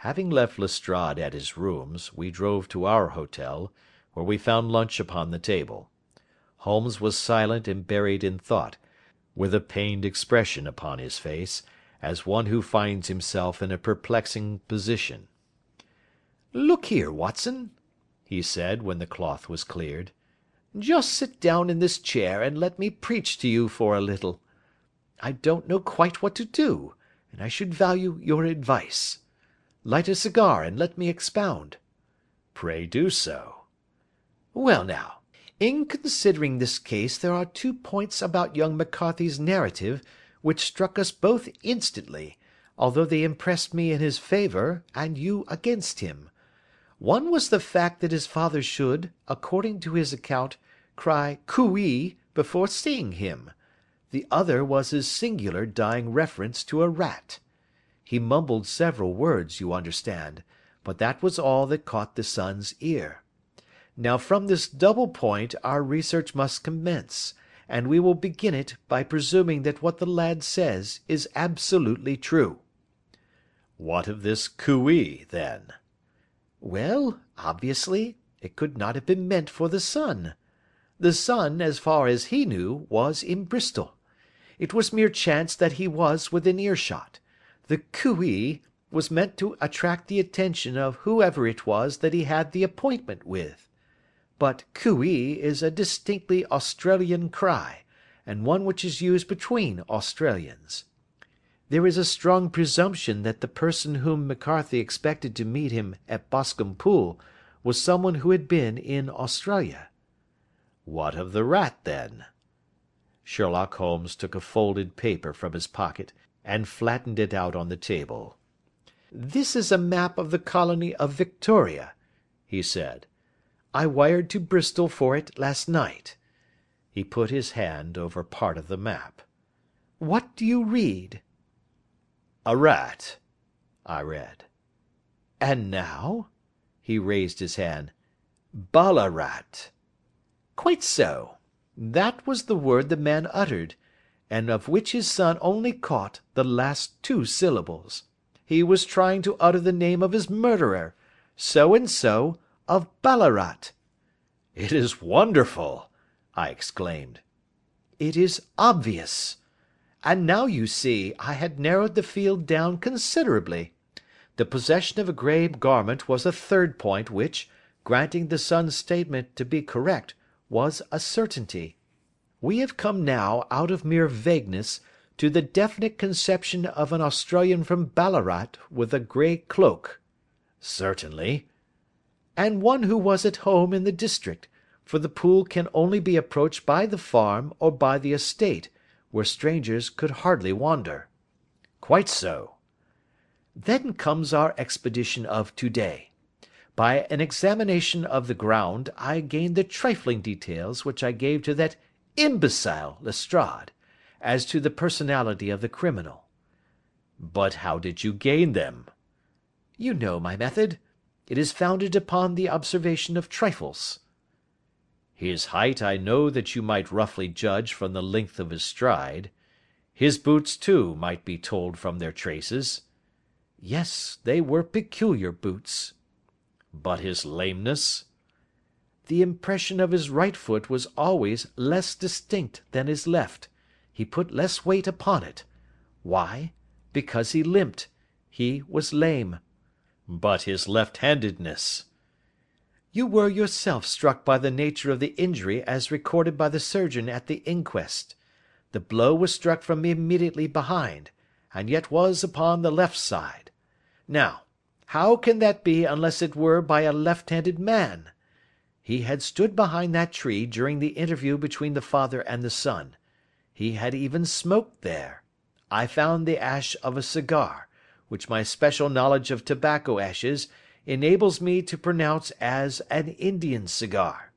Having left Lestrade at his rooms, we drove to our hotel, where we found lunch upon the table. Holmes was silent and buried in thought, with a pained expression upon his face, as one who finds himself in a perplexing position. "Look here, Watson," he said, when the cloth was cleared, "just sit down in this chair and let me preach to you for a little. I don't know quite what to do, and I should value your advice. Light a cigar and let me expound." "Pray do so." "Well now, in considering this case there are two points about young McCarthy's narrative which struck us both instantly, although they impressed me in his favour and you against him. One was the fact that his father should, according to his account, cry Coo ee before seeing him. The other was his singular dying reference to a rat. He mumbled several words, you understand, but that was all that caught the son's ear. Now from this double point our research must commence, and we will begin it by presuming that what the lad says is absolutely true." "What of this Coo ee, then?" "Well, obviously, it could not have been meant for the son. The son, as far as he knew, was in Bristol. It was mere chance that he was within earshot. The Coo was meant to attract the attention of whoever it was that he had the appointment with. But Coo is a distinctly Australian cry, and one which is used between Australians. There is a strong presumption that the person whom McCarthy expected to meet him at Boscombe Pool was someone who had been in Australia." "What of the rat, then?" Sherlock Holmes took a folded paper from his pocket and flattened it out on the table. "This is a map of the colony of Victoria," he said. "I wired to Bristol for it last night." He put his hand over part of the map. "What do you read?" "A rat," I read. "And now?" He raised his hand. "Ballarat." "Quite so. That was the word the man uttered and of which his son only caught the last two syllables. He was trying to utter the name of his murderer, so and so, of Ballarat." "It is wonderful!" I exclaimed. "It is obvious. And now you see I had narrowed the field down considerably. The possession of a grey garment was a third point which, granting the son's statement to be correct, was a certainty. We have come now out of mere vagueness to the definite conception of an Australian from Ballarat with a grey cloak." "Certainly." "And one who was at home in the district, for the pool can only be approached by the farm or by the estate, where strangers could hardly wander." "Quite so." "Then comes our expedition of to day. By an examination of the ground I gained the trifling details which I gave to that imbecile Lestrade, as to the personality of the criminal." "But how did you gain them?" "You know my method. It is founded upon the observation of trifles." "His height I know that you might roughly judge from the length of his stride. His boots, too, might be told from their traces." "Yes, they were peculiar boots." "But his lameness?" The impression of his right foot was always less distinct than his left. He put less weight upon it. Why? Because he limped. He was lame. "But his left handedness?" You were yourself struck by the nature of the injury as recorded by the surgeon at the inquest. The blow was struck from immediately behind, and yet was upon the left side. Now, how can that be unless it were by a left handed man? He had stood behind that tree during the interview between the father and the son. He had even smoked there. I found the ash of a cigar, which my special knowledge of tobacco ashes enables me to pronounce as an Indian cigar.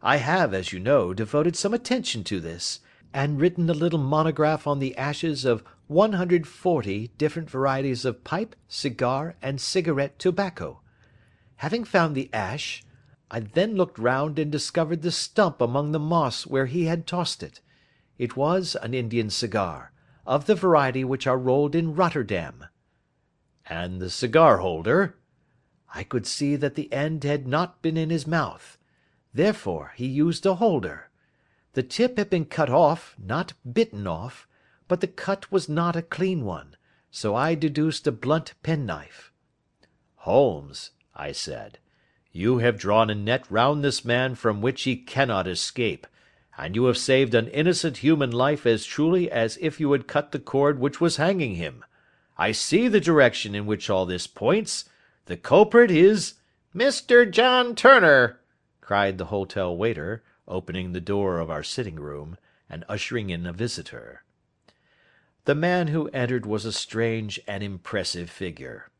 I have, as you know, devoted some attention to this, and written a little monograph on the ashes of 140 different varieties of pipe, cigar, and cigarette tobacco. Having found the ash, I then looked round and discovered the stump among the moss where he had tossed it. It was an Indian cigar, of the variety which are rolled in Rotterdam." "And the cigar holder?" "I could see that the end had not been in his mouth. Therefore he used a holder. The tip had been cut off, not bitten off, but the cut was not a clean one, so I deduced a blunt penknife." "Holmes," I said, "you have drawn a net round this man from which he cannot escape, and you have saved an innocent human life as truly as if you had cut the cord which was hanging him. I see the direction in which all this points. The culprit is "Mr. John Turner!" cried the hotel waiter, opening the door of our sitting room, and ushering in a visitor. The man who entered was a strange and impressive figure.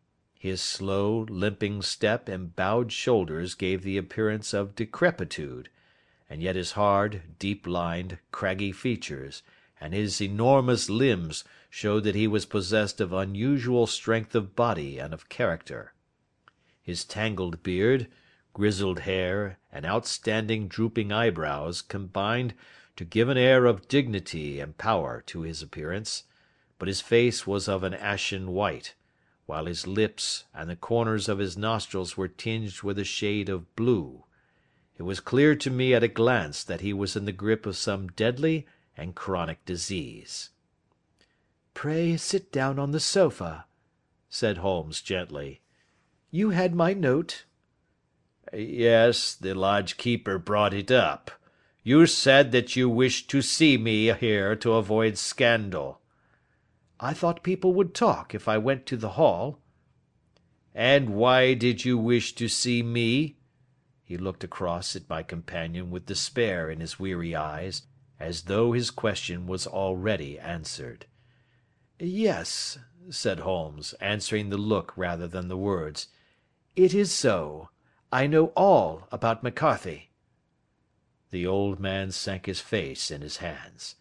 His slow, limping step and bowed shoulders gave the appearance of decrepitude, and yet his hard, deep lined, craggy features, and his enormous limbs showed that he was possessed of unusual strength of body and of character. His tangled beard, grizzled hair, and outstanding drooping eyebrows combined to give an air of dignity and power to his appearance, but his face was of an ashen white, while his lips and the corners of his nostrils were tinged with a shade of blue. It was clear to me at a glance that he was in the grip of some deadly and chronic disease. "Pray sit down on the sofa," said Holmes gently. "You had my note?" "Yes, the lodge keeper brought it up. You said that you wished to see me here to avoid scandal." "I thought people would talk if I went to the Hall." "And why did you wish to see me?" He looked across at my companion with despair in his weary eyes, as though his question was already answered. "Yes," said Holmes, answering the look rather than the words, "it is so. I know all about McCarthy." The old man sank his face in his hands.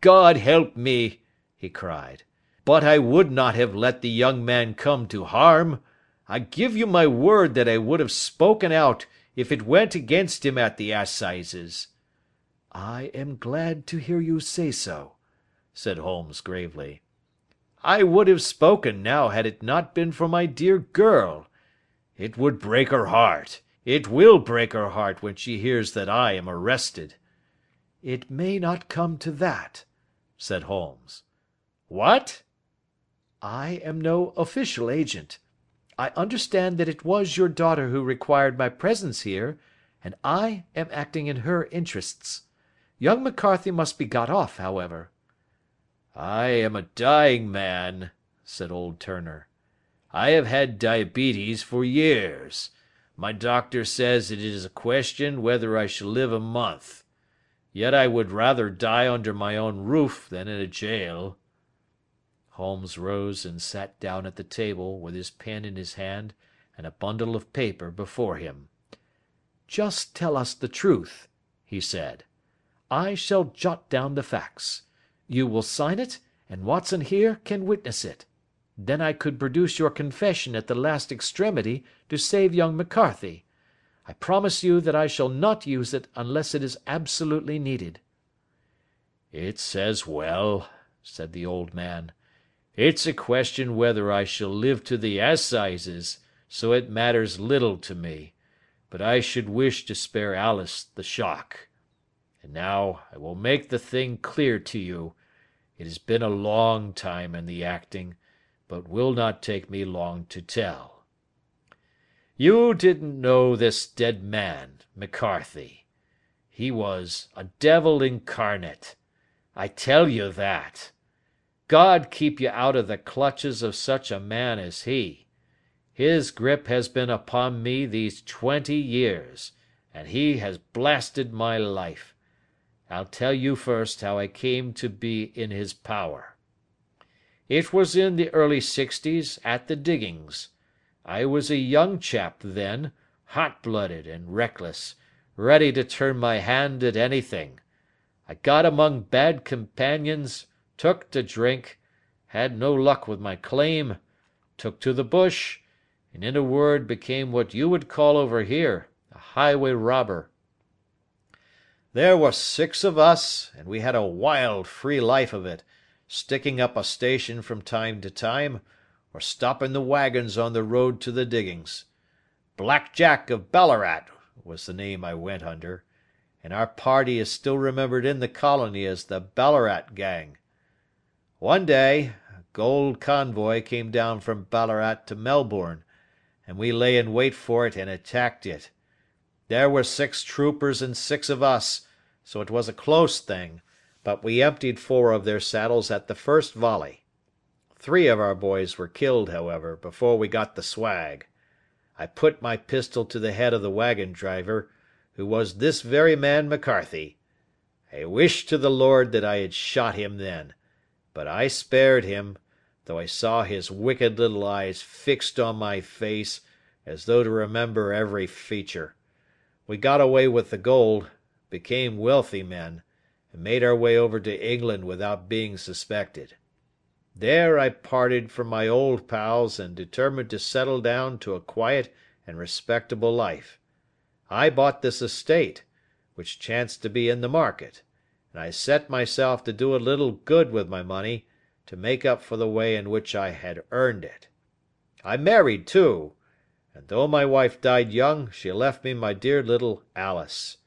"God help me!" He cried. "But I would not have let the young man come to harm. I give you my word that I would have spoken out if it went against him at the assizes." "I am glad to hear you say so," said Holmes gravely. I would have spoken now had it not been for my dear girl. It would break her heart. It will break her heart when she hears that I am arrested." "It may not come to that," said Holmes. "What?" "I am no official agent. I understand that it was your daughter who required my presence here, and I am acting in her interests. Young McCarthy must be got off, however. "I am a dying man," said old Turner. "I have had diabetes for years. My doctor says it is a question whether I shall live a month. Yet I would rather die under my own roof than in a jail." Holmes rose and sat down at the table with his pen in his hand and a bundle of paper before him. "Just tell us the truth," he said. "I shall jot down the facts. You will sign it, and Watson here can witness it. Then I could produce your confession at the last extremity to save young McCarthy. I promise you that I shall not use it unless it is absolutely needed." "It's as well," said the old man. "It's a question whether I shall live to the assizes, so it matters little to me, but I should wish to spare Alice the shock. And now I will make the thing clear to you. It has been a long time in the acting, but will not take me long to tell. You didn't know this dead man, McCarthy. He was a devil incarnate. I tell you that. God keep you out of the clutches of such a man as he. His grip has been upon me these twenty years, and he has blasted my life. I'll tell you first how I came to be in his power. It was in the early sixties, at the diggings. I was a young chap then, hot blooded and reckless, ready to turn my hand at anything. I got among bad companions, took to drink, had no luck with my claim, took to the bush, and in a word became what you would call over here a highway robber. There were six of us, and we had a wild, free life of it, sticking up a station from time to time, or stopping the waggons on the road to the diggings. Black Jack of Ballarat was the name I went under, and our party is still remembered in the colony as the Ballarat Gang. One day a gold convoy came down from Ballarat to Melbourne, and we lay in wait for it and attacked it. There were six troopers and six of us, so it was a close thing, but we emptied four of their saddles at the first volley. Three of our boys were killed, however, before we got the swag. I put my pistol to the head of the wagon driver, who was this very man McCarthy. I wish to the Lord that I had shot him then, but I spared him, though I saw his wicked little eyes fixed on my face, as though to remember every feature. We got away with the gold, became wealthy men, and made our way over to England without being suspected. There I parted from my old pals and determined to settle down to a quiet and respectable life. I bought this estate, which chanced to be in the market, and I set myself to do a little good with my money, to make up for the way in which I had earned it. I married too, and though my wife died young, she left me my dear little Alice.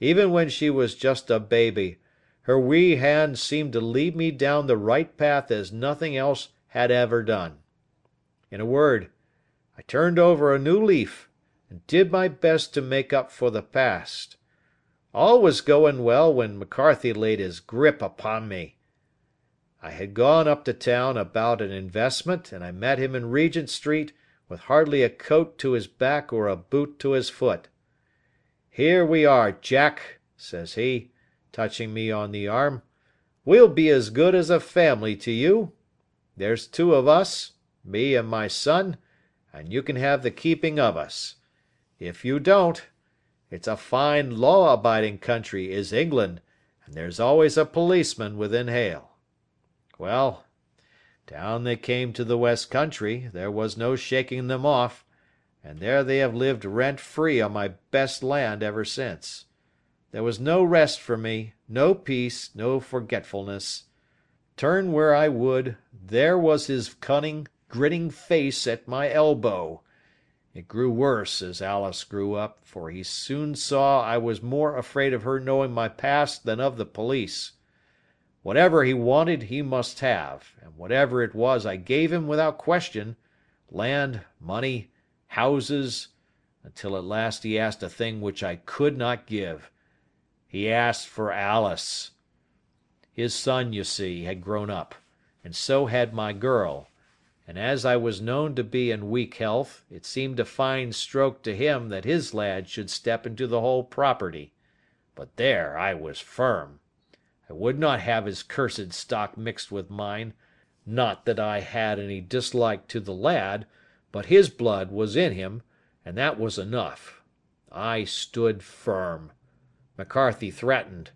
Even when she was just a baby, her wee hand seemed to lead me down the right path as nothing else had ever done. In a word, I turned over a new leaf, and did my best to make up for the past. All was going well when McCarthy laid his grip upon me. I had gone up to town about an investment, and I met him in Regent Street with hardly a coat to his back or a boot to his foot. "Here we are, Jack," says he touching me on the arm. We'll be as good as a family to you. There's two of us, me and my son, and you can have the keeping of us. If you don't, it's a fine law abiding country is England, and there's always a policeman within hail. Well, down they came to the west country, there was no shaking them off, and there they have lived rent free on my best land ever since. There was no rest for me, no peace, no forgetfulness. Turn where I would, there was his cunning, grinning face at my elbow. It grew worse as Alice grew up, for he soon saw I was more afraid of her knowing my past than of the police. Whatever he wanted he must have, and whatever it was I gave him without question, land, money, houses, until at last he asked a thing which I could not give. He asked for Alice. His son, you see, had grown up, and so had my girl, and as I was known to be in weak health, it seemed a fine stroke to him that his lad should step into the whole property. But there I was firm. I would not have his cursed stock mixed with mine, not that I had any dislike to the lad, but his blood was in him, and that was enough. I stood firm. McCarthy threatened.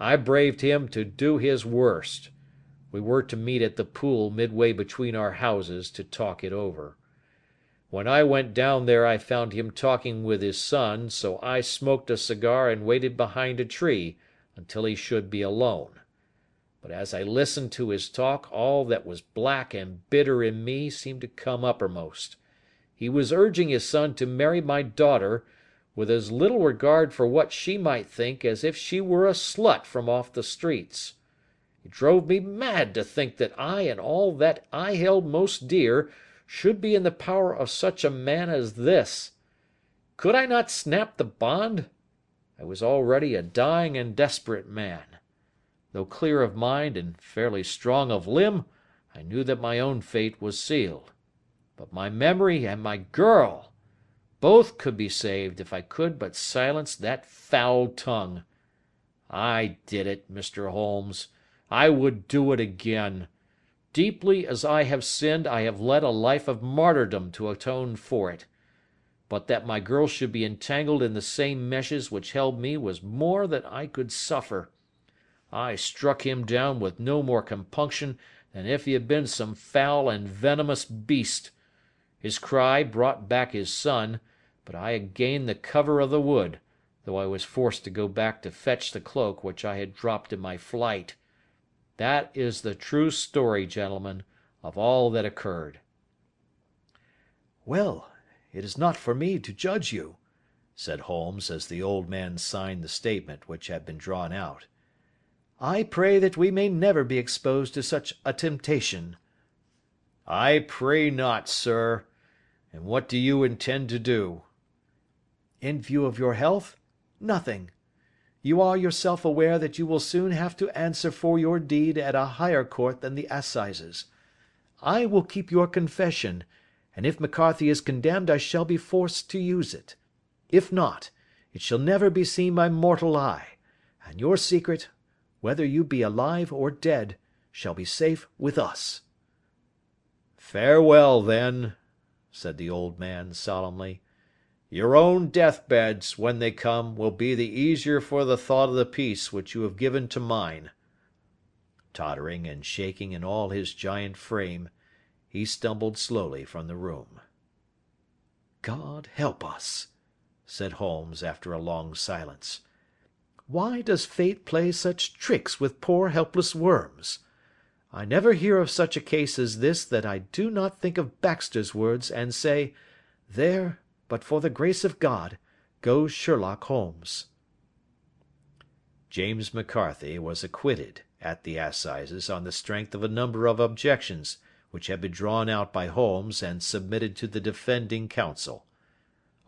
I braved him to do his worst. We were to meet at the pool midway between our houses to talk it over. When I went down there I found him talking with his son, so I smoked a cigar and waited behind a tree until he should be alone. But as I listened to his talk all that was black and bitter in me seemed to come uppermost. He was urging his son to marry my daughter with as little regard for what she might think as if she were a slut from off the streets. It drove me mad to think that I and all that I held most dear should be in the power of such a man as this. Could I not snap the bond? I was already a dying and desperate man. Though clear of mind and fairly strong of limb, I knew that my own fate was sealed. But my memory and my girl! Both could be saved if I could but silence that foul tongue. I did it, Mr. Holmes. I would do it again. Deeply as I have sinned, I have led a life of martyrdom to atone for it. But that my girl should be entangled in the same meshes which held me was more than I could suffer. I struck him down with no more compunction than if he had been some foul and venomous beast. His cry brought back his son, but I had gained the cover of the wood, though I was forced to go back to fetch the cloak which I had dropped in my flight. That is the true story, gentlemen, of all that occurred. "Well, it is not for me to judge you," said Holmes as the old man signed the statement which had been drawn out. "I pray that we may never be exposed to such a temptation." "I pray not, sir. And what do you intend to do?" "In view of your health, nothing. You are yourself aware that you will soon have to answer for your deed at a higher court than the assizes. I will keep your confession, and if McCarthy is condemned I shall be forced to use it. If not, it shall never be seen by mortal eye, and your secret, whether you be alive or dead, shall be safe with us." "Farewell, then," said the old man, solemnly. "Your own death beds, when they come, will be the easier for the thought of the peace which you have given to mine." Tottering and shaking in all his giant frame, he stumbled slowly from the room. "God help us!" said Holmes after a long silence. "Why does Fate play such tricks with poor helpless worms? I never hear of such a case as this that I do not think of Baxter's words and say, 'There, but for the grace of God, goes Sherlock Holmes.'" James McCarthy was acquitted at the assizes on the strength of a number of objections which had been drawn out by Holmes and submitted to the defending counsel.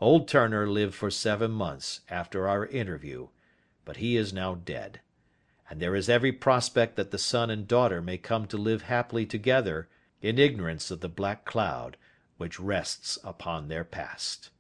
Old Turner lived for seven months after our interview, but he is now dead, and there is every prospect that the son and daughter may come to live happily together in ignorance of the black cloud which rests upon their past.